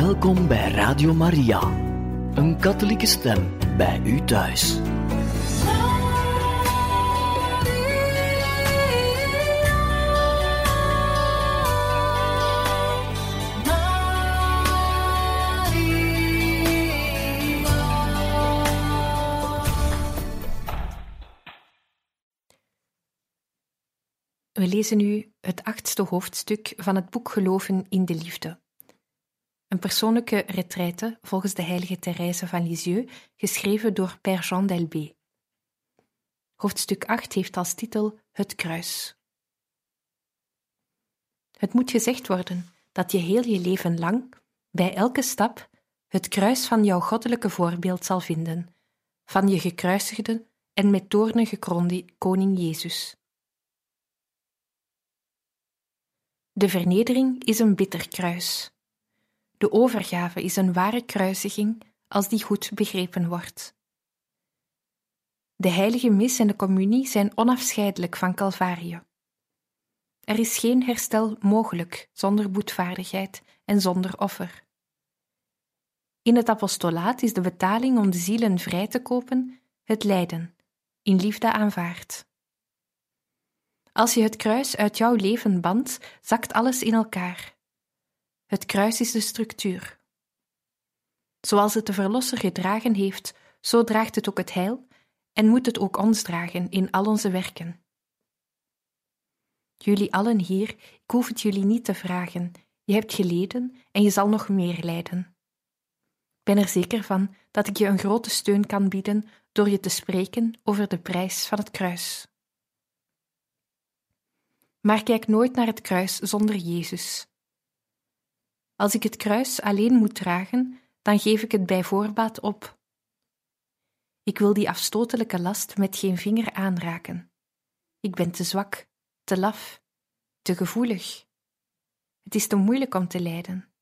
Welkom bij Radio Maria, een katholieke stem bij u thuis. We lezen nu het achtste hoofdstuk van het boek Geloven in de Liefde. Een persoonlijke retraite volgens de heilige Thérèse van Lisieux, geschreven door Père Jean d'Elbé. Hoofdstuk 8 heeft als titel Het kruis. Het moet gezegd worden dat je heel je leven lang, bij elke stap, het kruis van jouw goddelijke voorbeeld zal vinden, van je gekruisigde en met toornen gekroonde koning Jezus. De vernedering is een bitter kruis. De overgave is een ware kruisiging als die goed begrepen wordt. De heilige mis en de communie zijn onafscheidelijk van Calvarie. Er is geen herstel mogelijk zonder boetvaardigheid en zonder offer. In het apostolaat is de betaling om de zielen vrij te kopen het lijden, in liefde aanvaard. Als je het kruis uit jouw leven bandt, zakt alles in elkaar. Het kruis is de structuur. Zoals het de Verlosser gedragen heeft, zo draagt het ook het heil en moet het ook ons dragen in al onze werken. Jullie allen hier, ik hoef het jullie niet te vragen. Je hebt geleden en je zal nog meer lijden. Ik ben er zeker van dat ik je een grote steun kan bieden door je te spreken over de prijs van het kruis. Maar kijk nooit naar het kruis zonder Jezus. Als ik het kruis alleen moet dragen, dan geef ik het bij voorbaat op. Ik wil die afstotelijke last met geen vinger aanraken. Ik ben te zwak, te laf, te gevoelig. Het is te moeilijk om te lijden.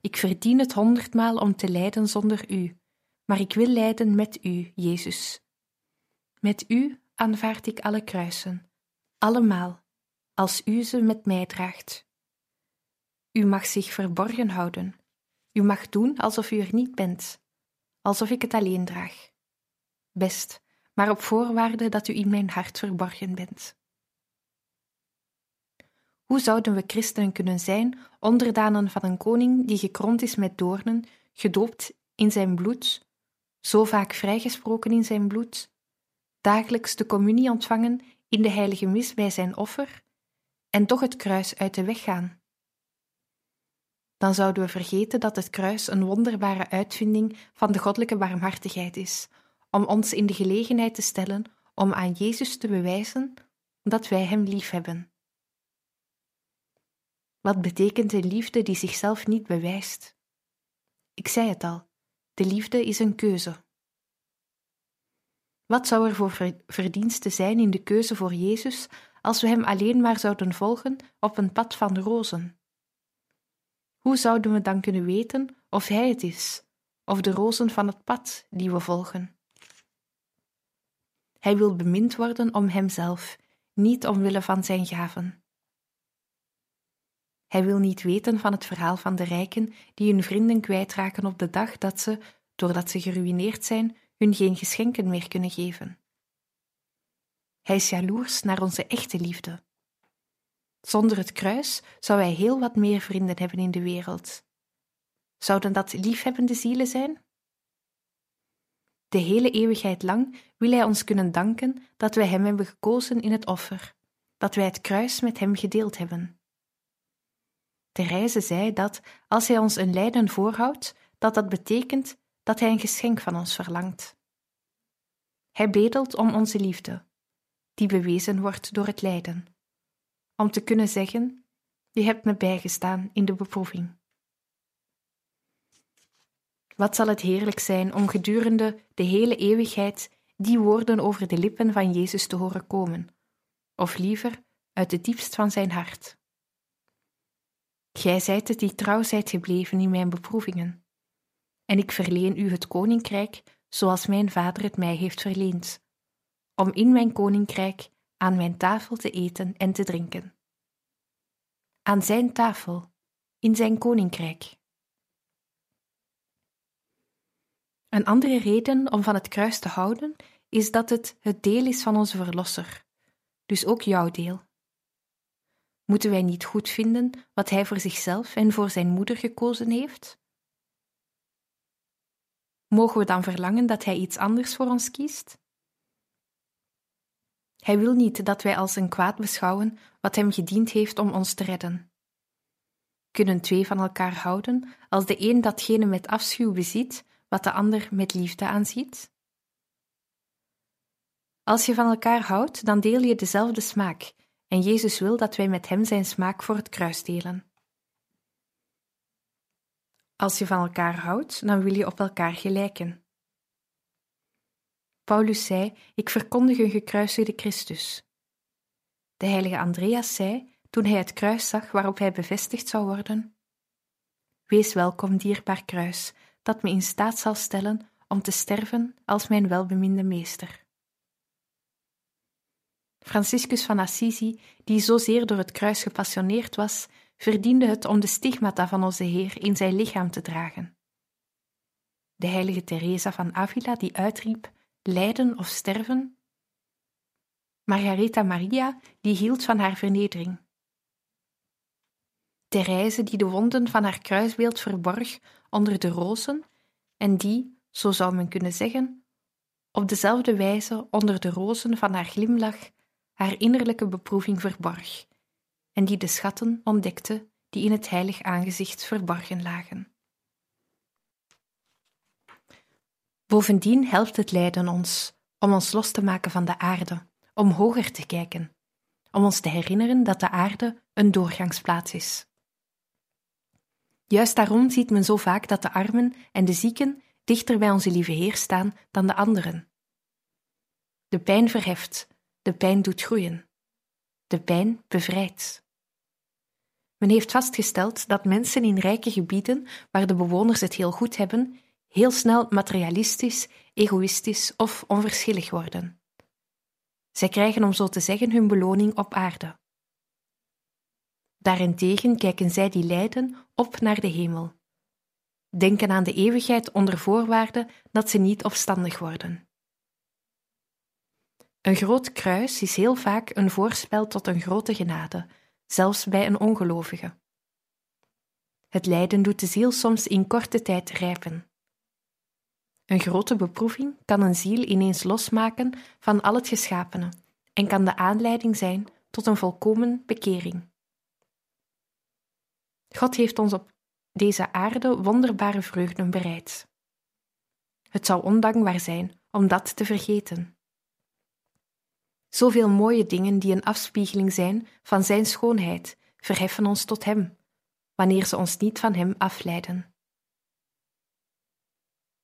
Ik verdien het honderdmaal om te lijden zonder u, maar ik wil lijden met u, Jezus. Met u aanvaard ik alle kruisen, allemaal, als u ze met mij draagt. U mag zich verborgen houden. U mag doen alsof u er niet bent, alsof ik het alleen draag. Best, maar op voorwaarde dat u in mijn hart verborgen bent. Hoe zouden we christenen kunnen zijn, onderdanen van een koning die gekroond is met doornen, gedoopt in zijn bloed, zo vaak vrijgesproken in zijn bloed, dagelijks de communie ontvangen in de heilige mis bij zijn offer, en toch het kruis uit de weg gaan? Dan zouden we vergeten dat het kruis een wonderbare uitvinding van de goddelijke barmhartigheid is, om ons in de gelegenheid te stellen om aan Jezus te bewijzen dat wij Hem lief hebben. Wat betekent de liefde die zichzelf niet bewijst? Ik zei het al, de liefde is een keuze. Wat zou er voor verdienste zijn in de keuze voor Jezus als we Hem alleen maar zouden volgen op een pad van rozen? Hoe zouden we dan kunnen weten of Hij het is, of de rozen van het pad die we volgen? Hij wil bemind worden om Hemzelf, niet omwille van zijn gaven. Hij wil niet weten van het verhaal van de rijken die hun vrienden kwijtraken op de dag dat ze, doordat ze geruineerd zijn, hun geen geschenken meer kunnen geven. Hij is jaloers naar onze echte liefde. Zonder het kruis zou hij heel wat meer vrienden hebben in de wereld. Zouden dat liefhebbende zielen zijn? De hele eeuwigheid lang wil hij ons kunnen danken dat wij hem hebben gekozen in het offer, dat wij het kruis met hem gedeeld hebben. Therese zei dat als hij ons een lijden voorhoudt, dat dat betekent dat hij een geschenk van ons verlangt. Hij bedelt om onze liefde, die bewezen wordt door het lijden om te kunnen zeggen: Je hebt me bijgestaan in de beproeving. Wat zal het heerlijk zijn om gedurende de hele eeuwigheid die woorden over de lippen van Jezus te horen komen, of liever uit het diepst van zijn hart. Gij zijt het die trouw zijt gebleven in mijn beproevingen, en ik verleen u het koninkrijk zoals mijn vader het mij heeft verleend, om in mijn koninkrijk aan mijn tafel te eten en te drinken. Aan zijn tafel, in zijn koninkrijk. Een andere reden om van het kruis te houden is dat het het deel is van onze Verlosser, dus ook jouw deel. Moeten wij niet goed vinden wat hij voor zichzelf en voor zijn moeder gekozen heeft? Mogen we dan verlangen dat hij iets anders voor ons kiest? Hij wil niet dat wij als een kwaad beschouwen wat Hem gediend heeft om ons te redden. Kunnen twee van elkaar houden als de een datgene met afschuw beziet wat de ander met liefde aanziet? Als je van elkaar houdt, dan deel je dezelfde smaak, en Jezus wil dat wij met Hem Zijn smaak voor het kruis delen. Als je van elkaar houdt, dan wil je op elkaar gelijken. Paulus zei: Ik verkondig een gekruisigde Christus. De heilige Andreas zei, toen hij het kruis zag waarop hij bevestigd zou worden: Wees welkom, dierbaar kruis, dat me in staat zal stellen om te sterven als mijn welbeminde meester. Franciscus van Assisi, die zozeer door het kruis gepassioneerd was, verdiende het om de stigmata van onze Heer in zijn lichaam te dragen. De heilige Teresa van Avila, die uitriep: lijden of sterven? Margaretha Maria, die hield van haar vernedering. Therese, die de wonden van haar kruisbeeld verborg onder de rozen en die, zo zou men kunnen zeggen, op dezelfde wijze onder de rozen van haar glimlach haar innerlijke beproeving verborg en die de schatten ontdekte die in het heilig aangezicht verborgen lagen. Bovendien helpt het lijden ons om ons los te maken van de aarde, om hoger te kijken, om ons te herinneren dat de aarde een doorgangsplaats is. Juist daarom ziet men zo vaak dat de armen en de zieken dichter bij onze lieve Heer staan dan de anderen. De pijn verheft, de pijn doet groeien. De pijn bevrijdt. Men heeft vastgesteld dat mensen in rijke gebieden, waar de bewoners het heel goed hebben, heel snel materialistisch, egoïstisch of onverschillig worden. Zij krijgen om zo te zeggen hun beloning op aarde. Daarentegen kijken zij die lijden op naar de hemel. Denken aan de eeuwigheid onder voorwaarde dat ze niet opstandig worden. Een groot kruis is heel vaak een voorspel tot een grote genade, zelfs bij een ongelovige. Het lijden doet de ziel soms in korte tijd rijpen. Een grote beproeving kan een ziel ineens losmaken van al het geschapene en kan de aanleiding zijn tot een volkomen bekering. God heeft ons op deze aarde wonderbare vreugden bereid. Het zou ondankbaar zijn om dat te vergeten. Zoveel mooie dingen die een afspiegeling zijn van Zijn schoonheid verheffen ons tot Hem, wanneer ze ons niet van Hem afleiden.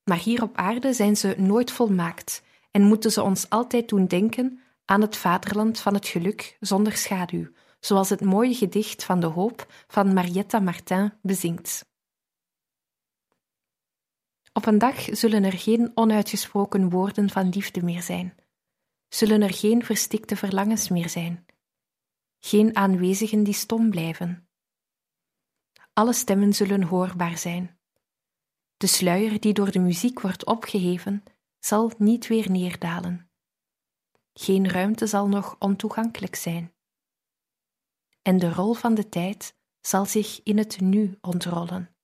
Maar hier op aarde zijn ze nooit volmaakt en moeten ze ons altijd doen denken aan het vaderland van het geluk zonder schaduw, zoals het mooie gedicht van de hoop van Marietta Martin bezingt. Op een dag zullen er geen onuitgesproken woorden van liefde meer zijn, zullen er geen verstikte verlangens meer zijn, geen aanwezigen die stom blijven. Alle stemmen zullen hoorbaar zijn. De sluier die door de muziek wordt opgeheven, zal niet weer neerdalen. Geen ruimte zal nog ontoegankelijk zijn. En de rol van de tijd zal zich in het nu ontrollen.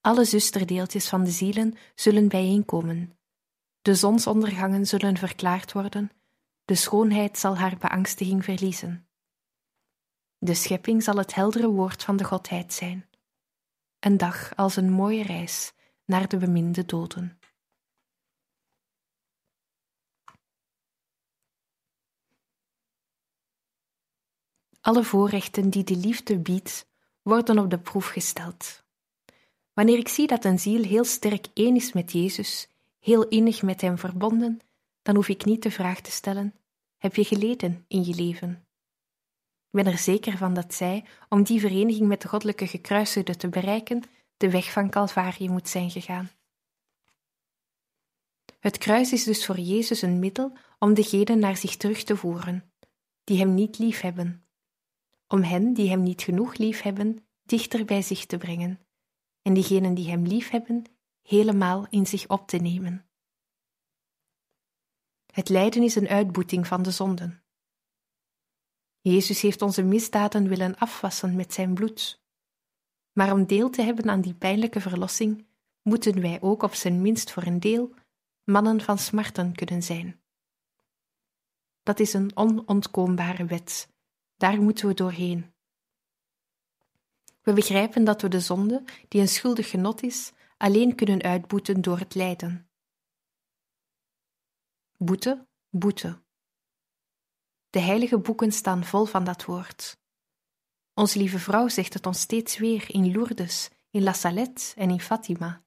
Alle zusterdeeltjes van de zielen zullen bijeenkomen. De zonsondergangen zullen verklaard worden, de schoonheid zal haar beangstiging verliezen. De schepping zal het heldere woord van de Godheid zijn. Een dag als een mooie reis naar de beminde doden. Alle voorrechten die de liefde biedt, worden op de proef gesteld. Wanneer ik zie dat een ziel heel sterk één is met Jezus, heel innig met Hem verbonden, dan hoef ik niet de vraag te stellen: Heb je geleden in je leven? Ik ben er zeker van dat zij, om die vereniging met de goddelijke gekruisigde te bereiken, de weg van Calvarië moet zijn gegaan. Het kruis is dus voor Jezus een middel om degenen naar zich terug te voeren, die Hem niet lief hebben, om hen die Hem niet genoeg lief hebben, dichter bij zich te brengen, en diegenen die Hem lief hebben, helemaal in zich op te nemen. Het lijden is een uitboeting van de zonden. Jezus heeft onze misdaden willen afwassen met zijn bloed. Maar om deel te hebben aan die pijnlijke verlossing, moeten wij ook op zijn minst voor een deel mannen van smarten kunnen zijn. Dat is een onontkoombare wet. Daar moeten we doorheen. We begrijpen dat we de zonde, die een schuldig genot is, alleen kunnen uitboeten door het lijden. Boete, boete. De heilige boeken staan vol van dat woord. Onze lieve vrouw zegt het ons steeds weer in Lourdes, in La Salette en in Fatima.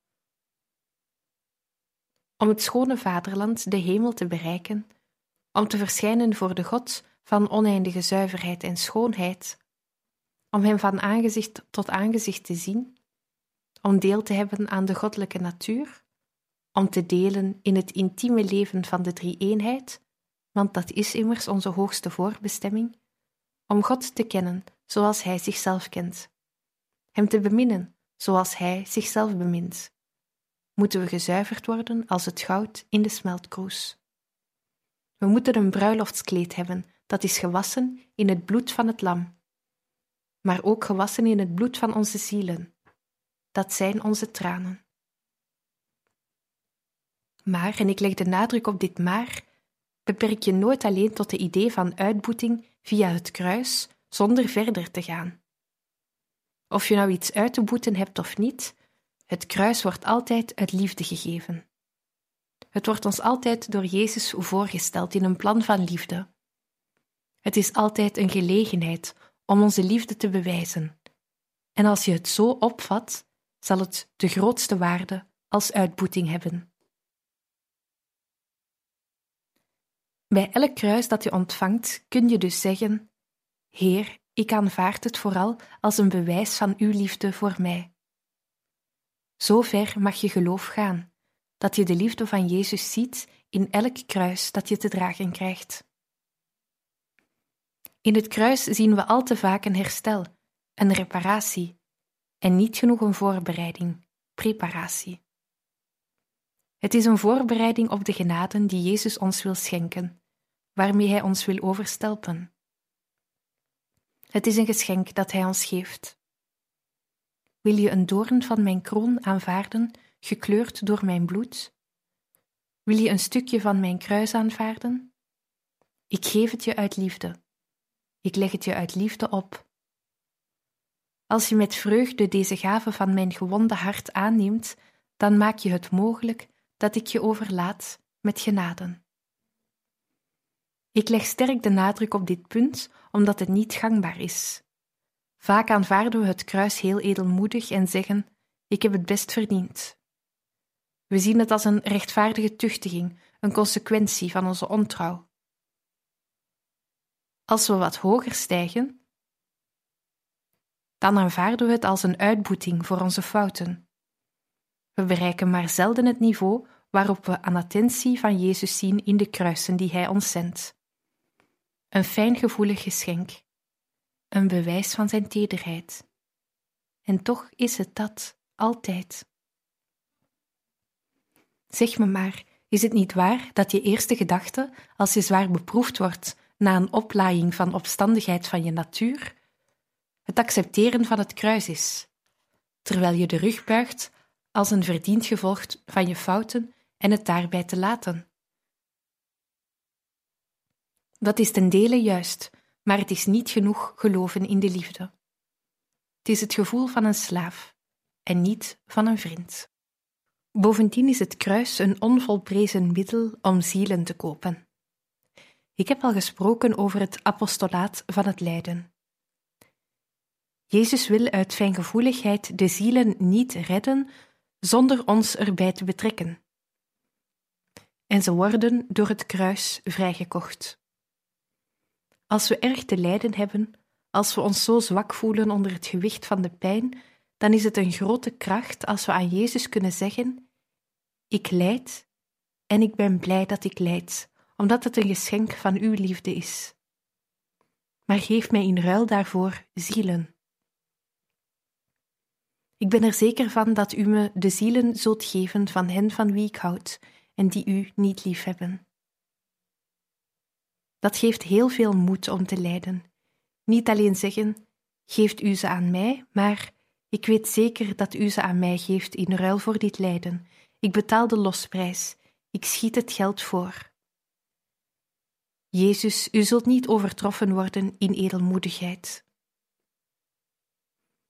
Om het schone vaderland, de hemel, te bereiken, om te verschijnen voor de God van oneindige zuiverheid en schoonheid, om Hem van aangezicht tot aangezicht te zien, om deel te hebben aan de goddelijke natuur, om te delen in het intieme leven van de drie-eenheid, want dat is immers onze hoogste voorbestemming, om God te kennen zoals Hij zichzelf kent, Hem te beminnen zoals Hij zichzelf bemint, moeten we gezuiverd worden als het goud in de smeltkroes. We moeten een bruiloftskleed hebben dat is gewassen in het bloed van het lam, maar ook gewassen in het bloed van onze zielen. Dat zijn onze tranen. Maar, en ik leg de nadruk op dit maar, beperk je nooit alleen tot de idee van uitboeting via het kruis zonder verder te gaan. Of je nou iets uit te boeten hebt of niet, het kruis wordt altijd uit liefde gegeven. Het wordt ons altijd door Jezus voorgesteld in een plan van liefde. Het is altijd een gelegenheid om onze liefde te bewijzen. En als je het zo opvat, zal het de grootste waarde als uitboeting hebben. Bij elk kruis dat je ontvangt, kun je dus zeggen: Heer, ik aanvaard het vooral als een bewijs van uw liefde voor mij. Zo ver mag je geloof gaan, dat je de liefde van Jezus ziet in elk kruis dat je te dragen krijgt. In het kruis zien we al te vaak een herstel, een reparatie, en niet genoeg een voorbereiding, preparatie. Het is een voorbereiding op de genaden die Jezus ons wil schenken, waarmee Hij ons wil overstelpen. Het is een geschenk dat Hij ons geeft. Wil je een doorn van mijn kroon aanvaarden, gekleurd door mijn bloed? Wil je een stukje van mijn kruis aanvaarden? Ik geef het je uit liefde. Ik leg het je uit liefde op. Als je met vreugde deze gave van mijn gewonde hart aanneemt, dan maak je het mogelijk dat ik je overlaat met genaden. Ik leg sterk de nadruk op dit punt, omdat het niet gangbaar is. Vaak aanvaarden we het kruis heel edelmoedig en zeggen: Ik heb het best verdiend. We zien het als een rechtvaardige tuchtiging, een consequentie van onze ontrouw. Als we wat hoger stijgen, dan aanvaarden we het als een uitboeting voor onze fouten. We bereiken maar zelden het niveau waarop we aan attentie van Jezus zien in de kruisen die Hij ons zendt. Een fijngevoelig geschenk, een bewijs van Zijn tederheid. En toch is het dat altijd. Zeg me maar, is het niet waar dat je eerste gedachte, als je zwaar beproefd wordt na een oplaaiing van opstandigheid van je natuur, het accepteren van het kruis is, terwijl je de rug buigt als een verdiend gevolg van je fouten en het daarbij te laten. Dat is ten dele juist, maar het is niet genoeg geloven in de liefde. Het is het gevoel van een slaaf en niet van een vriend. Bovendien is het kruis een onvolprezen middel om zielen te kopen. Ik heb al gesproken over het apostolaat van het lijden. Jezus wil uit fijngevoeligheid de zielen niet redden zonder ons erbij te betrekken. En ze worden door het kruis vrijgekocht. Als we erg te lijden hebben, als we ons zo zwak voelen onder het gewicht van de pijn, dan is het een grote kracht als we aan Jezus kunnen zeggen: Ik lijd en ik ben blij dat ik lijd, omdat het een geschenk van uw liefde is. Maar geef mij in ruil daarvoor zielen. Ik ben er zeker van dat u me de zielen zult geven van hen van wie ik houd en die u niet liefhebben. Dat geeft heel veel moed om te lijden. Niet alleen zeggen: geeft u ze aan mij, maar ik weet zeker dat u ze aan mij geeft in ruil voor dit lijden. Ik betaal de losprijs, ik schiet het geld voor. Jezus, u zult niet overtroffen worden in edelmoedigheid.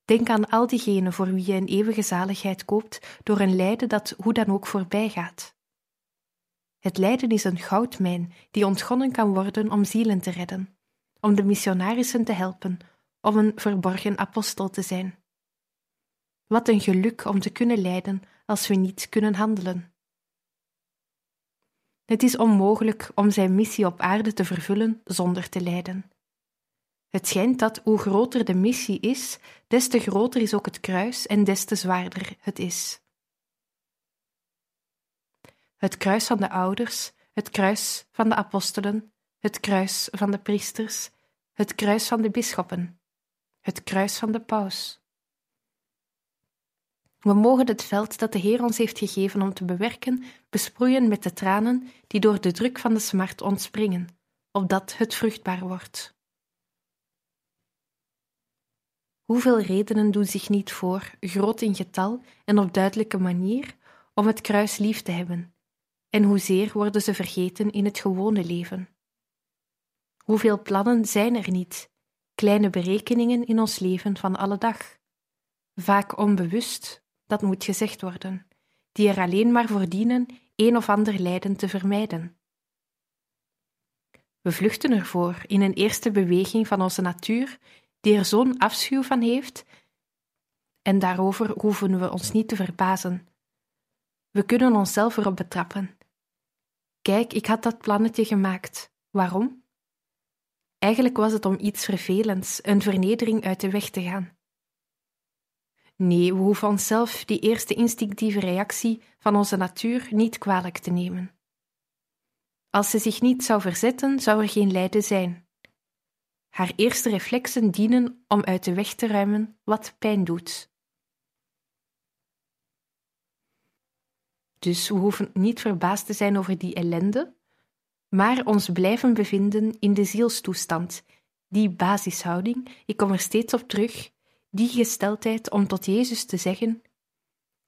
Denk aan al diegenen voor wie je een eeuwige zaligheid koopt door een lijden dat hoe dan ook voorbij gaat. Het lijden is een goudmijn die ontgonnen kan worden om zielen te redden, om de missionarissen te helpen, om een verborgen apostel te zijn. Wat een geluk om te kunnen lijden als we niet kunnen handelen. Het is onmogelijk om zijn missie op aarde te vervullen zonder te lijden. Het schijnt dat hoe groter de missie is, des te groter is ook het kruis en des te zwaarder het is. Het kruis van de ouders, het kruis van de apostelen, het kruis van de priesters, het kruis van de bisschoppen, het kruis van de paus. We mogen het veld dat de Heer ons heeft gegeven om te bewerken, besproeien met de tranen die door de druk van de smart ontspringen, opdat het vruchtbaar wordt. Hoeveel redenen doen zich niet voor, groot in getal en op duidelijke manier, om het kruis lief te hebben, en hoezeer worden ze vergeten in het gewone leven? Hoeveel plannen zijn er niet, kleine berekeningen in ons leven van alle dag? Vaak onbewust, dat moet gezegd worden, die er alleen maar voor dienen een of ander lijden te vermijden. We vluchten ervoor in een eerste beweging van onze natuur die er zo'n afschuw van heeft, en daarover hoeven we ons niet te verbazen. We kunnen onszelf erop betrappen. Kijk, ik had dat plannetje gemaakt. Waarom? Eigenlijk was het om iets vervelends, een vernedering uit de weg te gaan. Nee, we hoeven onszelf die eerste instinctieve reactie van onze natuur niet kwalijk te nemen. Als ze zich niet zou verzetten, zou er geen lijden zijn. Haar eerste reflexen dienen om uit de weg te ruimen wat pijn doet. Dus we hoeven niet verbaasd te zijn over die ellende, maar ons blijven bevinden in de zielstoestand, die basishouding, ik kom er steeds op terug, die gesteldheid om tot Jezus te zeggen: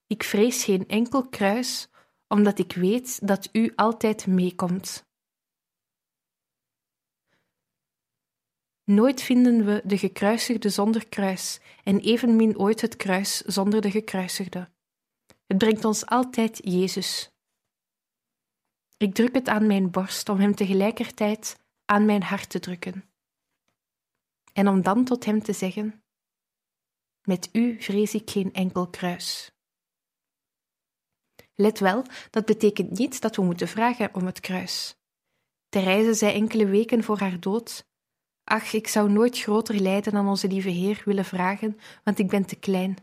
Ik vrees geen enkel kruis, omdat ik weet dat U altijd meekomt. Nooit vinden we de gekruisigde zonder kruis en evenmin ooit het kruis zonder de gekruisigde. Het brengt ons altijd Jezus. Ik druk het aan mijn borst om hem tegelijkertijd aan mijn hart te drukken. En om dan tot hem te zeggen: Met u vrees ik geen enkel kruis. Let wel, dat betekent niet dat we moeten vragen om het kruis. Therese zei enkele weken voor haar dood: Ach, ik zou nooit groter lijden aan onze lieve Heer willen vragen, want ik ben te klein.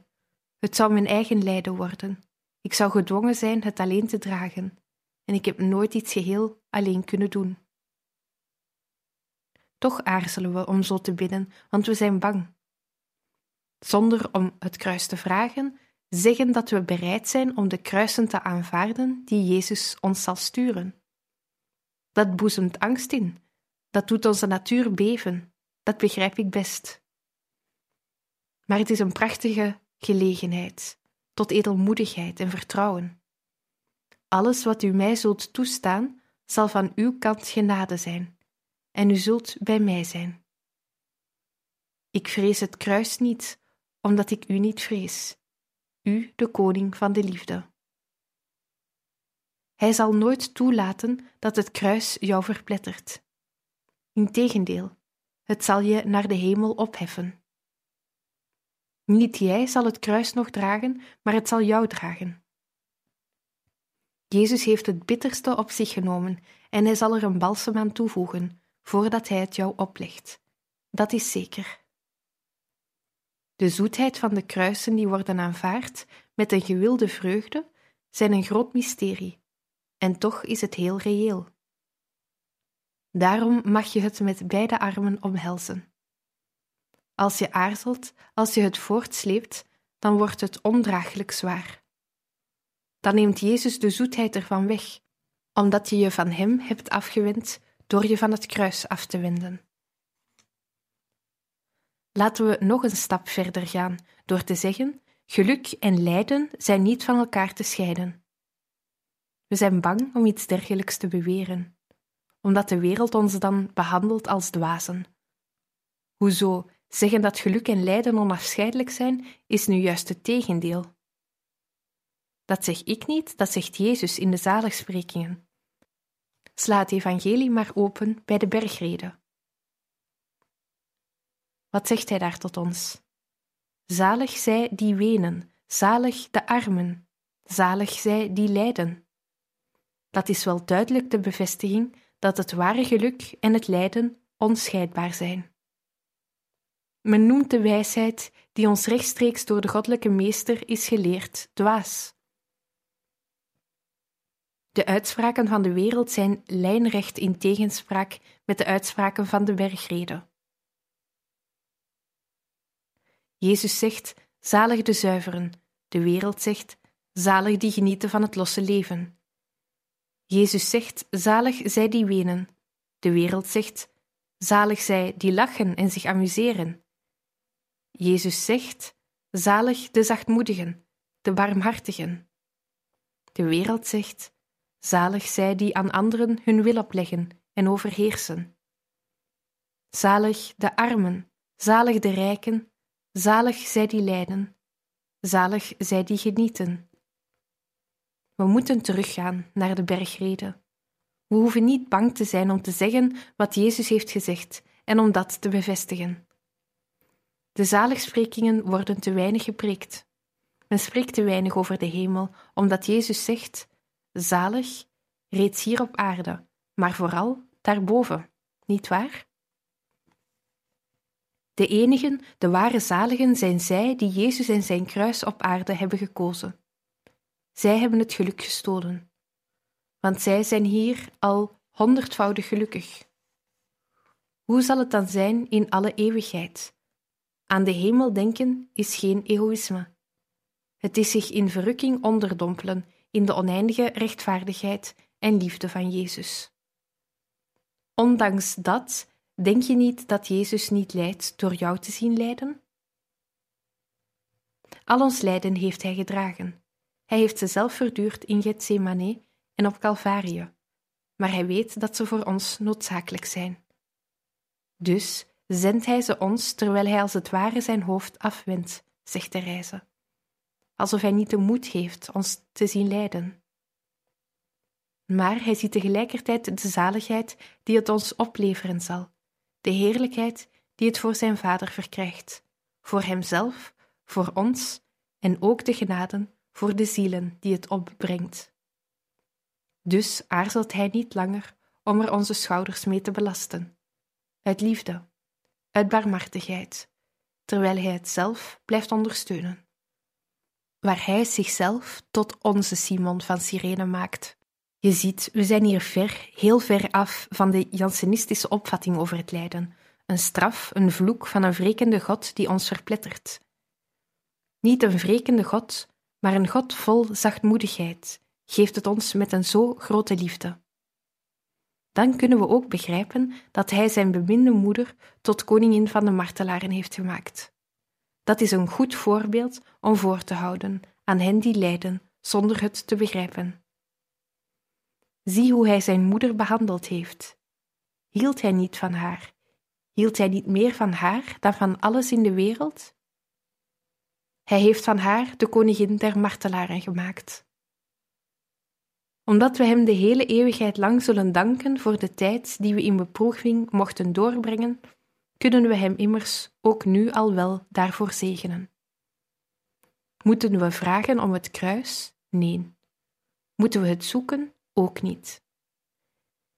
Het zou mijn eigen lijden worden. Ik zou gedwongen zijn het alleen te dragen, en ik heb nooit iets geheel alleen kunnen doen. Toch aarzelen we om zo te bidden, want we zijn bang. Zonder om het kruis te vragen, zeggen dat we bereid zijn om de kruisen te aanvaarden die Jezus ons zal sturen. Dat boezemt angst in, dat doet onze natuur beven, dat begrijp ik best. Maar het is een prachtige gelegenheid tot edelmoedigheid en vertrouwen. Alles wat u mij zult toestaan, zal van uw kant genade zijn, en u zult bij mij zijn. Ik vrees het kruis niet, omdat ik u niet vrees, u, de koning van de liefde. Hij zal nooit toelaten dat het kruis jou verplettert. Integendeel, het zal je naar de hemel opheffen. Niet jij zal het kruis nog dragen, maar het zal jou dragen. Jezus heeft het bitterste op zich genomen en hij zal er een balsem aan toevoegen voordat hij het jou oplegt. Dat is zeker. De zoetheid van de kruisen die worden aanvaard met een gewilde vreugde zijn een groot mysterie, en toch is het heel reëel. Daarom mag je het met beide armen omhelzen. Als je aarzelt, als je het voortsleept, dan wordt het ondraaglijk zwaar. Dan neemt Jezus de zoetheid ervan weg, omdat je je van Hem hebt afgewend door je van het kruis af te wenden. Laten we nog een stap verder gaan door te zeggen: geluk en lijden zijn niet van elkaar te scheiden. We zijn bang om iets dergelijks te beweren, omdat de wereld ons dan behandelt als dwazen. Hoezo zeggen dat geluk en lijden onafscheidelijk zijn, is nu juist het tegendeel. Dat zeg ik niet, dat zegt Jezus in de zaligsprekingen. Sla het evangelie maar open bij de bergrede. Wat zegt hij daar tot ons? Zalig zij die wenen, zalig de armen, zalig zij die lijden. Dat is wel duidelijk de bevestiging dat het ware geluk en het lijden onscheidbaar zijn. Men noemt de wijsheid die ons rechtstreeks door de goddelijke meester is geleerd dwaas. De uitspraken van de wereld zijn lijnrecht in tegenspraak met de uitspraken van de bergrede. Jezus zegt: Zalig de zuiveren. De wereld zegt: Zalig die genieten van het losse leven. Jezus zegt: Zalig zij die wenen. De wereld zegt: Zalig zij die lachen en zich amuseren. Jezus zegt: Zalig de zachtmoedigen, de barmhartigen. De wereld zegt: Zalig zij die aan anderen hun wil opleggen en overheersen. Zalig de armen, zalig de rijken, zalig zij die lijden, zalig zij die genieten. We moeten teruggaan naar de bergrede. We hoeven niet bang te zijn om te zeggen wat Jezus heeft gezegd en om dat te bevestigen. De zaligsprekingen worden te weinig gepreekt. Men spreekt te weinig over de hemel, omdat Jezus zegt: zalig, reeds hier op aarde, maar vooral daarboven, niet waar? De enigen, de ware zaligen zijn zij die Jezus en zijn kruis op aarde hebben gekozen. Zij hebben het geluk gestolen, want zij zijn hier al honderdvoudig gelukkig. Hoe zal het dan zijn in alle eeuwigheid? Aan de hemel denken is geen egoïsme. Het is zich in verrukking onderdompelen in de oneindige rechtvaardigheid en liefde van Jezus. Ondanks dat, denk je niet dat Jezus niet lijdt door jou te zien lijden? Al ons lijden heeft Hij gedragen. Hij heeft ze zelf verduurd in Gethsemane en op Calvarië, maar Hij weet dat ze voor ons noodzakelijk zijn. Dus zendt Hij ze ons terwijl Hij als het ware zijn hoofd afwendt, zegt de reize alsof hij niet de moed heeft ons te zien lijden. Maar hij ziet tegelijkertijd de zaligheid die het ons opleveren zal, de heerlijkheid die het voor zijn Vader verkrijgt, voor hemzelf, voor ons en ook de genaden voor de zielen die het opbrengt. Dus aarzelt hij niet langer om er onze schouders mee te belasten, uit liefde, uit barmhartigheid, terwijl hij het zelf blijft ondersteunen waar hij zichzelf tot onze Simon van Cyrene maakt. Je ziet, we zijn hier ver, heel ver af van de Jansenistische opvatting over het lijden. Een straf, een vloek van een wrekende God die ons verplettert. Niet een wrekende God, maar een God vol zachtmoedigheid, geeft het ons met een zo grote liefde. Dan kunnen we ook begrijpen dat Hij zijn beminde moeder tot koningin van de martelaren heeft gemaakt. Dat is een goed voorbeeld om voor te houden aan hen die lijden zonder het te begrijpen. Zie hoe hij zijn moeder behandeld heeft. Hield hij niet van haar? Hield hij niet meer van haar dan van alles in de wereld? Hij heeft van haar de koningin der martelaren gemaakt. Omdat we hem de hele eeuwigheid lang zullen danken voor de tijd die we in beproeving mochten doorbrengen, kunnen we Hem immers ook nu al wel daarvoor zegenen. Moeten we vragen om het kruis? Nee. Moeten we het zoeken? Ook niet.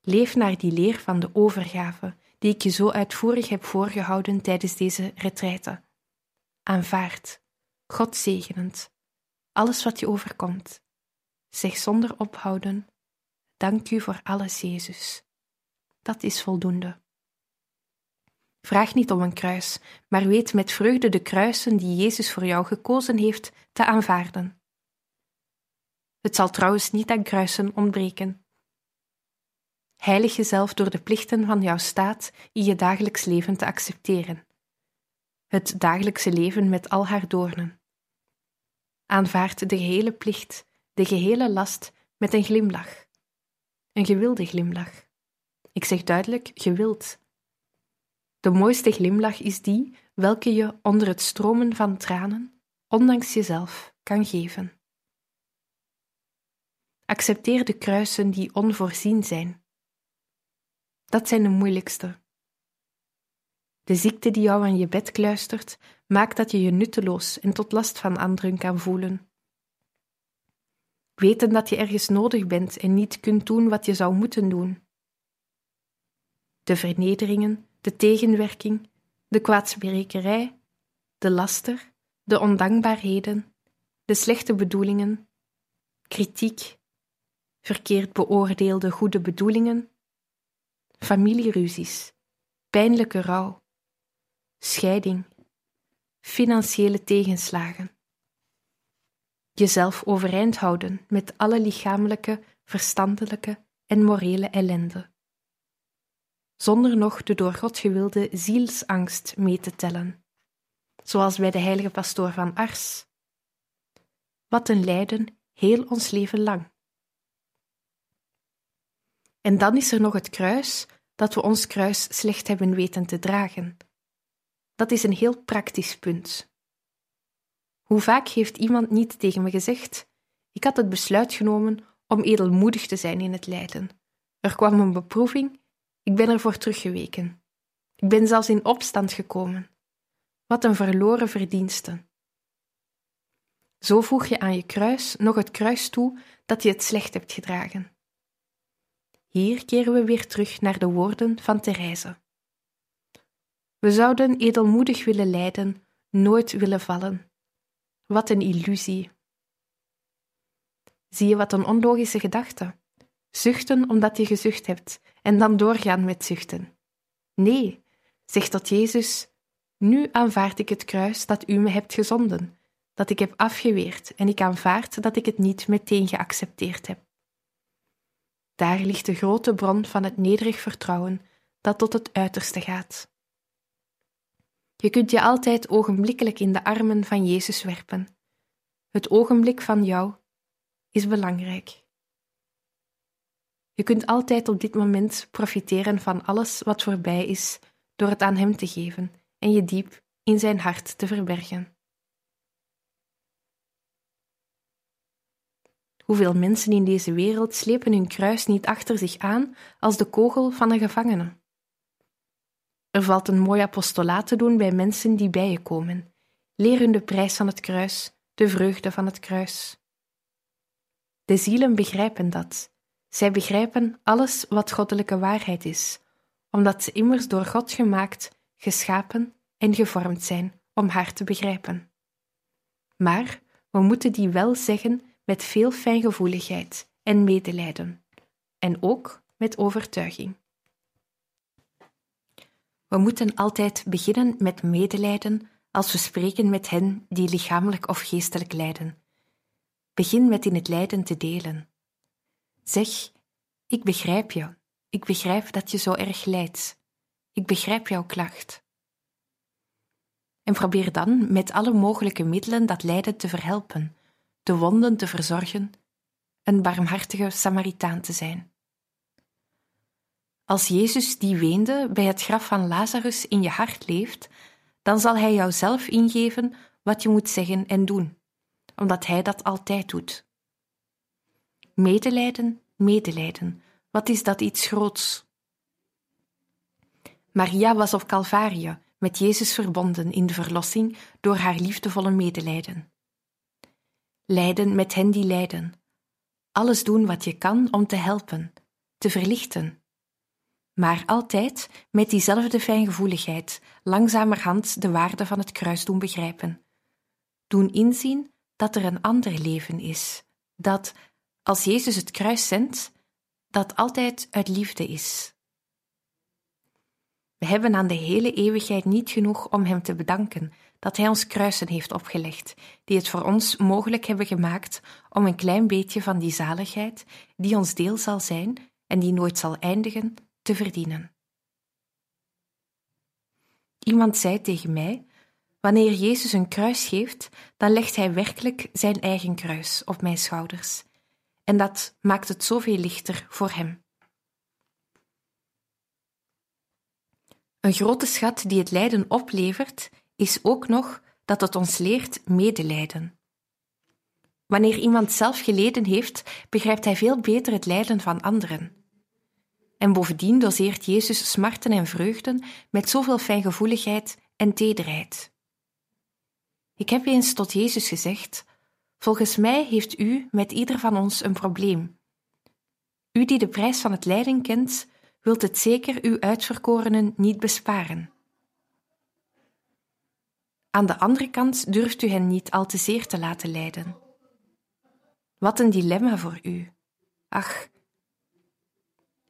Leef naar die leer van de overgave, die ik je zo uitvoerig heb voorgehouden tijdens deze retraite. Aanvaard, God zegenend, alles wat je overkomt. Zeg zonder ophouden: Dank u voor alles, Jezus. Dat is voldoende. Vraag niet om een kruis, maar weet met vreugde de kruisen die Jezus voor jou gekozen heeft te aanvaarden. Het zal trouwens niet aan kruisen ontbreken. Heilig jezelf door de plichten van jouw staat in je dagelijks leven te accepteren. Het dagelijkse leven met al haar doornen. Aanvaard de gehele plicht, de gehele last met een glimlach. Een gewilde glimlach. Ik zeg duidelijk gewild. De mooiste glimlach is die welke je onder het stromen van tranen, ondanks jezelf, kan geven. Accepteer de kruisen die onvoorzien zijn. Dat zijn de moeilijkste. De ziekte die jou aan je bed kluistert, maakt dat je je nutteloos en tot last van anderen kan voelen. Weten dat je ergens nodig bent en niet kunt doen wat je zou moeten doen. De vernederingen, de tegenwerking, de kwaadsprekerij, de laster, de ondankbaarheden, de slechte bedoelingen, kritiek, verkeerd beoordeelde goede bedoelingen, familieruzies, pijnlijke rouw, scheiding, financiële tegenslagen. Jezelf overeind houden met alle lichamelijke, verstandelijke en morele ellende. Zonder nog de door God gewilde zielsangst mee te tellen, zoals bij de heilige pastoor van Ars. Wat een lijden heel ons leven lang. En dan is er nog het kruis, dat we ons kruis slecht hebben weten te dragen. Dat is een heel praktisch punt. Hoe vaak heeft iemand niet tegen me gezegd: Ik had het besluit genomen om edelmoedig te zijn in het lijden. Er kwam een beproeving, ik ben ervoor teruggeweken. Ik ben zelfs in opstand gekomen. Wat een verloren verdienste. Zo voeg je aan je kruis nog het kruis toe dat je het slecht hebt gedragen. Hier keren we weer terug naar de woorden van Therese. We zouden edelmoedig willen lijden, nooit willen vallen. Wat een illusie. Zie je wat een onlogische gedachte? Zuchten omdat je gezucht hebt en dan doorgaan met zuchten. Nee, zeg tot Jezus: Nu aanvaard ik het kruis dat u me hebt gezonden, dat ik heb afgeweerd, en ik aanvaard dat ik het niet meteen geaccepteerd heb. Daar ligt de grote bron van het nederig vertrouwen dat tot het uiterste gaat. Je kunt je altijd ogenblikkelijk in de armen van Jezus werpen. Het ogenblik van jou is belangrijk. Je kunt altijd op dit moment profiteren van alles wat voorbij is door het aan Hem te geven en je diep in Zijn hart te verbergen. Hoeveel mensen in deze wereld slepen hun kruis niet achter zich aan als de kogel van een gevangene? Er valt een mooi apostolaat te doen bij mensen die bij je komen. Leer hun de prijs van het kruis, de vreugde van het kruis. De zielen begrijpen dat. Zij begrijpen alles wat goddelijke waarheid is, omdat ze immers door God gemaakt, geschapen en gevormd zijn om haar te begrijpen. Maar we moeten die wel zeggen met veel fijngevoeligheid en medelijden, en ook met overtuiging. We moeten altijd beginnen met medelijden als we spreken met hen die lichamelijk of geestelijk lijden. Begin met in het lijden te delen. Zeg: Ik begrijp je, ik begrijp dat je zo erg lijdt, ik begrijp jouw klacht. En probeer dan met alle mogelijke middelen dat lijden te verhelpen, de wonden te verzorgen, een barmhartige Samaritaan te zijn. Als Jezus die weende bij het graf van Lazarus in je hart leeft, dan zal Hij jou zelf ingeven wat je moet zeggen en doen, omdat Hij dat altijd doet. Medelijden, medelijden, wat is dat iets groots? Maria was op Calvarie met Jezus verbonden in de verlossing door haar liefdevolle medelijden lijden met hen die lijden. Alles doen wat je kan om te helpen, te verlichten. Maar altijd met diezelfde fijngevoeligheid, langzamerhand de waarde van het kruis doen begrijpen. Doen inzien dat er een ander leven is, dat, als Jezus het kruis zendt, dat altijd uit liefde is. We hebben aan de hele eeuwigheid niet genoeg om Hem te bedanken dat Hij ons kruisen heeft opgelegd, die het voor ons mogelijk hebben gemaakt om een klein beetje van die zaligheid, die ons deel zal zijn en die nooit zal eindigen, te verdienen. Iemand zei tegen mij: Wanneer Jezus een kruis geeft, dan legt Hij werkelijk zijn eigen kruis op mijn schouders. En dat maakt het zoveel lichter voor Hem. Een grote schat die het lijden oplevert, is ook nog dat het ons leert medelijden. Wanneer iemand zelf geleden heeft, begrijpt hij veel beter het lijden van anderen. En bovendien doseert Jezus smarten en vreugden met zoveel fijngevoeligheid en tederheid. Ik heb eens tot Jezus gezegd: Volgens mij heeft u met ieder van ons een probleem. U die de prijs van het lijden kent, wilt het zeker uw uitverkorenen niet besparen. Aan de andere kant durft u hen niet al te zeer te laten lijden. Wat een dilemma voor u. Ach,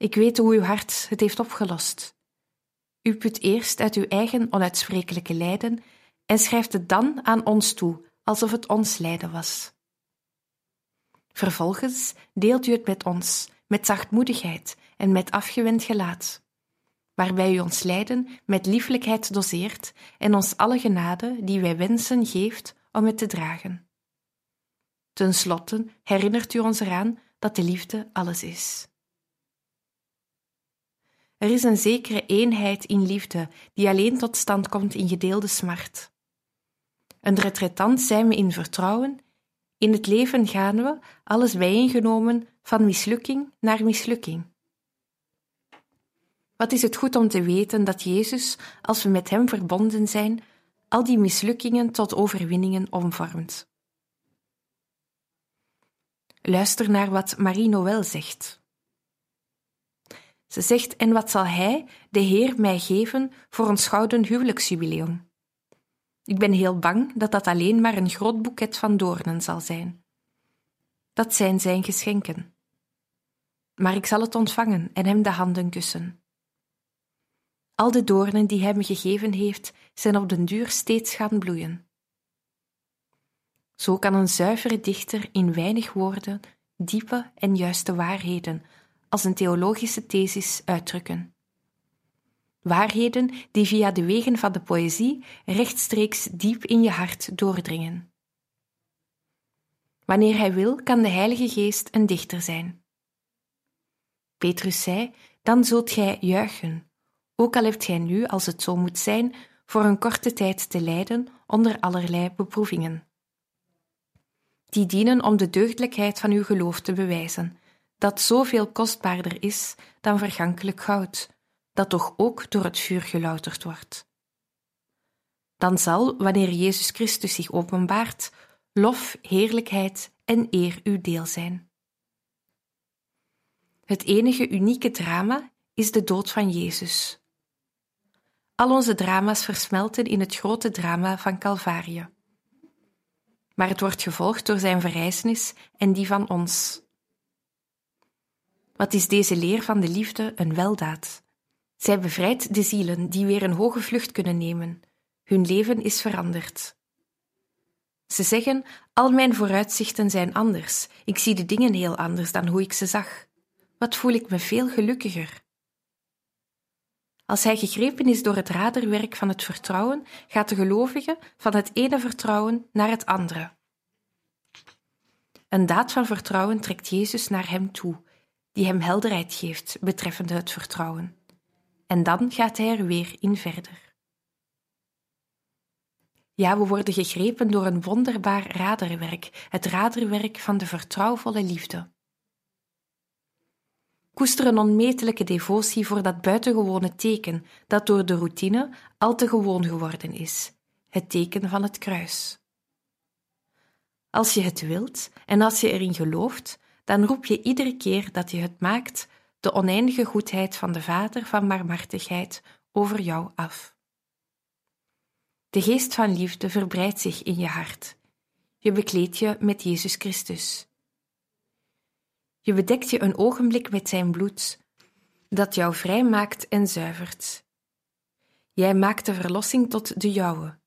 ik weet hoe uw hart het heeft opgelost. U put eerst uit uw eigen onuitsprekelijke lijden en schrijft het dan aan ons toe, alsof het ons lijden was. Vervolgens deelt u het met ons, met zachtmoedigheid en met afgewend gelaat, waarbij u ons lijden met lieflijkheid doseert en ons alle genade die wij wensen geeft om het te dragen. Ten slotte herinnert u ons eraan dat de liefde alles is. Er is een zekere eenheid in liefde die alleen tot stand komt in gedeelde smart. Een retretant zijn we in vertrouwen, in het leven gaan we, alles bijeengenomen, van mislukking naar mislukking. Wat is het goed om te weten dat Jezus, als we met Hem verbonden zijn, al die mislukkingen tot overwinningen omvormt. Luister naar wat Marie Noël zegt. Ze zegt: En wat zal Hij, de Heer, mij geven voor ons gouden huwelijksjubileum? Ik ben heel bang dat dat alleen maar een groot boeket van doornen zal zijn. Dat zijn zijn geschenken. Maar ik zal het ontvangen en hem de handen kussen. Al de doornen die hij me gegeven heeft, zijn op den duur steeds gaan bloeien. Zo kan een zuivere dichter in weinig woorden diepe en juiste waarheden als een theologische thesis uitdrukken. Waarheden die via de wegen van de poëzie rechtstreeks diep in je hart doordringen. Wanneer hij wil, kan de Heilige Geest een dichter zijn. Petrus zei: Dan zult gij juichen, ook al hebt gij nu, als het zo moet zijn, voor een korte tijd te lijden onder allerlei beproevingen. Die dienen om de deugdelijkheid van uw geloof te bewijzen, dat zoveel kostbaarder is dan vergankelijk goud, dat toch ook door het vuur gelouterd wordt. Dan zal, wanneer Jezus Christus zich openbaart, lof, heerlijkheid en eer uw deel zijn. Het enige unieke drama is de dood van Jezus. Al onze drama's versmelten in het grote drama van Calvarië. Maar het wordt gevolgd door zijn verrijzenis en die van ons. Wat is deze leer van de liefde een weldaad? Zij bevrijdt de zielen die weer een hoge vlucht kunnen nemen. Hun leven is veranderd. Ze zeggen: Al mijn vooruitzichten zijn anders. Ik zie de dingen heel anders dan hoe ik ze zag. Wat voel ik me veel gelukkiger. Als hij gegrepen is door het raderwerk van het vertrouwen, gaat de gelovige van het ene vertrouwen naar het andere. Een daad van vertrouwen trekt Jezus naar hem toe, die hem helderheid geeft betreffende het vertrouwen. En dan gaat hij er weer in verder. Ja, we worden gegrepen door een wonderbaar raderwerk, het raderwerk van de vertrouwvolle liefde. Koester een onmetelijke devotie voor dat buitengewone teken dat door de routine al te gewoon geworden is, het teken van het kruis. Als je het wilt en als je erin gelooft, dan roep je iedere keer dat je het maakt de oneindige goedheid van de Vader van barmhartigheid over jou af. De geest van liefde verbreidt zich in je hart. Je bekleedt je met Jezus Christus. Je bedekt je een ogenblik met zijn bloed, dat jou vrij maakt en zuivert. Jij maakt de verlossing tot de jouwe.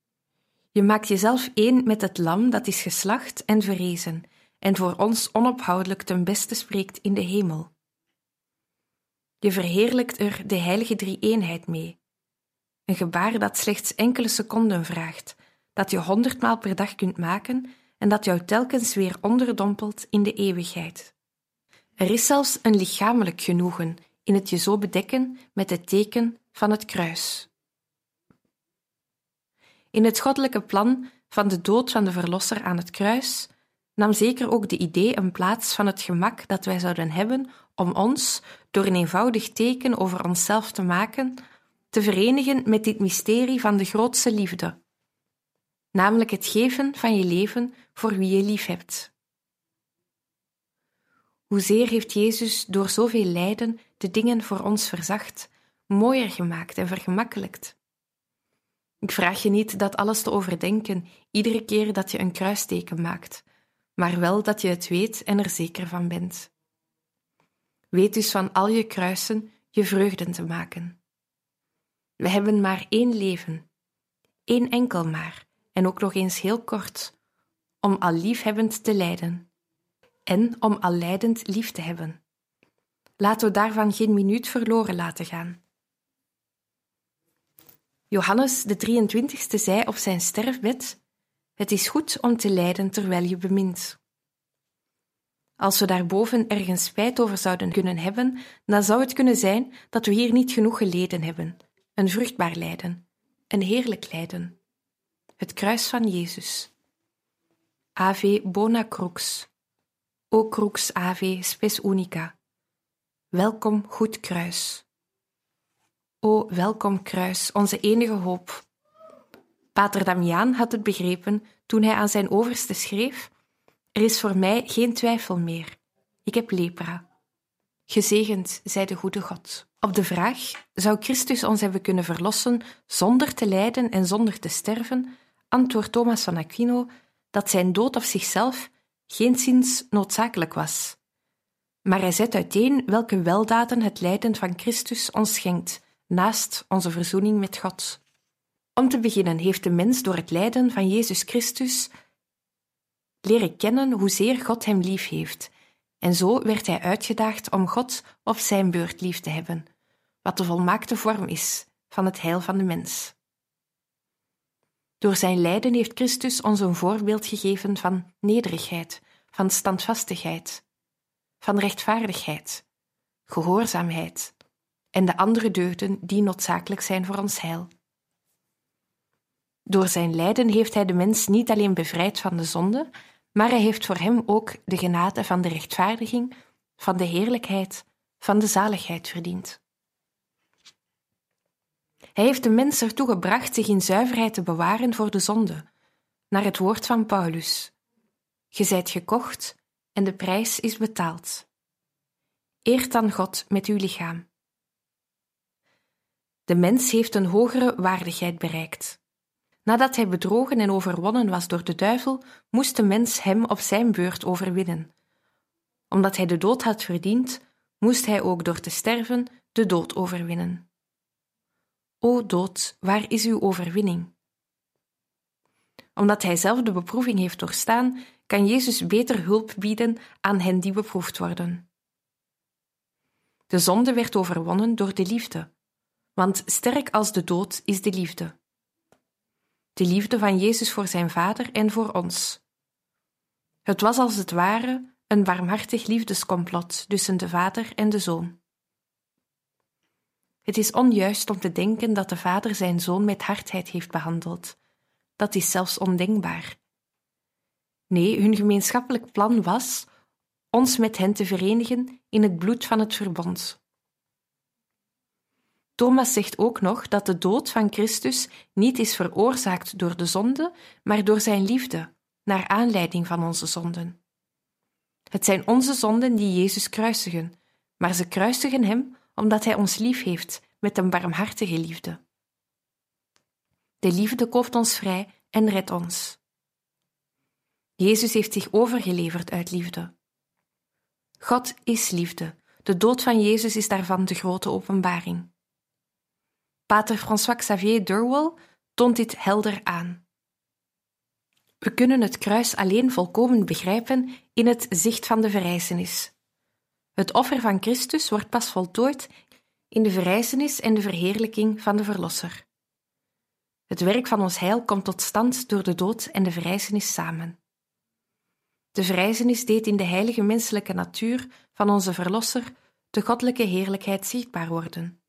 Je maakt jezelf één met het lam dat is geslacht en verrezen en voor ons onophoudelijk ten beste spreekt in de hemel. Je verheerlijkt er de heilige drie-eenheid mee. Een gebaar dat slechts enkele seconden vraagt, dat je honderdmaal per dag kunt maken en dat jou telkens weer onderdompelt in de eeuwigheid. Er is zelfs een lichamelijk genoegen in het je zo bedekken met het teken van het kruis. In het goddelijke plan van de dood van de Verlosser aan het kruis nam zeker ook de idee een plaats van het gemak dat wij zouden hebben om ons, door een eenvoudig teken over onszelf te maken, te verenigen met dit mysterie van de grootste liefde, namelijk het geven van je leven voor wie je lief hebt. Hoezeer heeft Jezus door zoveel lijden de dingen voor ons verzacht, mooier gemaakt en vergemakkelijkt. Ik vraag je niet dat alles te overdenken iedere keer dat je een kruisteken maakt, maar wel dat je het weet en er zeker van bent. Weet dus van al je kruisen je vreugden te maken. We hebben maar één leven, één enkel maar, en ook nog eens heel kort, om al liefhebbend te lijden, en om al lijdend lief te hebben. Laten we daarvan geen minuut verloren laten gaan. Johannes de 23ste zei op zijn sterfbed: Het is goed om te lijden terwijl je bemint. Als we daarboven ergens spijt over zouden kunnen hebben, dan zou het kunnen zijn dat we hier niet genoeg geleden hebben. Een vruchtbaar lijden, een heerlijk lijden. Het kruis van Jezus. Ave bona crux. O crux ave spes unica. Welkom, goed kruis. O welkom kruis, onze enige hoop. Pater Damiaan had het begrepen toen hij aan zijn overste schreef er is voor mij geen twijfel meer. Ik heb lepra. Gezegend zij de goede God. Op de vraag: zou Christus ons hebben kunnen verlossen zonder te lijden en zonder te sterven? antwoordt Thomas van Aquino dat zijn dood op zichzelf geenszins noodzakelijk was. Maar hij zet uiteen welke weldaden het lijden van Christus ons schenkt, naast onze verzoening met God. Om te beginnen heeft de mens door het lijden van Jezus Christus leren kennen hoezeer God hem lief heeft, en zo werd hij uitgedaagd om God op zijn beurt lief te hebben, wat de volmaakte vorm is van het heil van de mens. Door zijn lijden heeft Christus ons een voorbeeld gegeven van nederigheid, van standvastigheid, van rechtvaardigheid, gehoorzaamheid en de andere deugden die noodzakelijk zijn voor ons heil. Door zijn lijden heeft hij de mens niet alleen bevrijd van de zonde, maar hij heeft voor hem ook de genade van de rechtvaardiging, van de heerlijkheid, van de zaligheid verdiend. Hij heeft de mens ertoe gebracht zich in zuiverheid te bewaren voor de zonde, naar het woord van Paulus. Je zijt gekocht en de prijs is betaald. Eert dan God met uw lichaam. De mens heeft een hogere waardigheid bereikt. Nadat hij bedrogen en overwonnen was door de duivel, moest de mens hem op zijn beurt overwinnen. Omdat hij de dood had verdiend, moest hij ook door te sterven de dood overwinnen. O dood, waar is uw overwinning? Omdat hij zelf de beproeving heeft doorstaan, kan Jezus beter hulp bieden aan hen die beproefd worden. De zonde werd overwonnen door de liefde, want sterk als de dood is de liefde de liefde van Jezus voor zijn Vader en voor ons. Het was als het ware een warmhartig liefdescomplot tussen de Vader en de Zoon. Het is onjuist om te denken dat de Vader zijn Zoon met hardheid heeft behandeld. Dat is zelfs ondenkbaar. Nee, hun gemeenschappelijk plan was ons met hen te verenigen in het bloed van het verbond. Thomas zegt ook nog dat de dood van Christus niet is veroorzaakt door de zonde, maar door zijn liefde, naar aanleiding van onze zonden. Het zijn onze zonden die Jezus kruisigen, maar ze kruisigen hem omdat hij ons lief heeft met een barmhartige liefde. De liefde koopt ons vrij en redt ons. Jezus heeft zich overgeleverd uit liefde. God is liefde. De dood van Jezus is daarvan de grote openbaring. Pater François-Xavier Durwell toont dit helder aan. We kunnen het kruis alleen volkomen begrijpen in het zicht van de verrijzenis. Het offer van Christus wordt pas voltooid in de verrijzenis en de verheerlijking van de Verlosser. Het werk van ons heil komt tot stand door de dood en de verrijzenis samen. De verrijzenis deed in de heilige menselijke natuur van onze Verlosser de goddelijke heerlijkheid zichtbaar worden.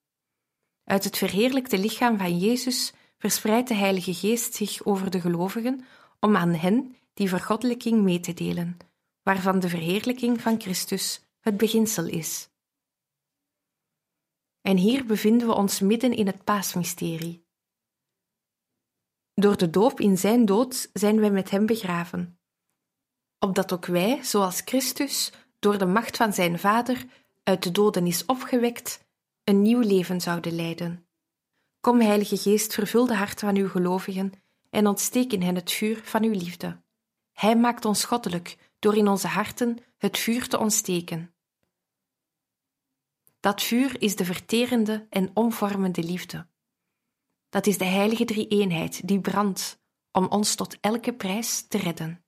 Uit het verheerlijkte lichaam van Jezus verspreidt de Heilige Geest zich over de gelovigen om aan hen die vergoddelijking mee te delen, waarvan de verheerlijking van Christus het beginsel is. En hier bevinden we ons midden in het paasmysterie. Door de doop in zijn dood zijn wij met hem begraven, opdat ook wij, zoals Christus, door de macht van zijn Vader uit de doden is opgewekt, een nieuw leven zouden leiden. Kom, Heilige Geest, vervul de harten van uw gelovigen en ontsteek in hen het vuur van uw liefde. Hij maakt ons goddelijk door in onze harten het vuur te ontsteken. Dat vuur is de verterende en omvormende liefde. Dat is de heilige drie-eenheid die brandt om ons tot elke prijs te redden.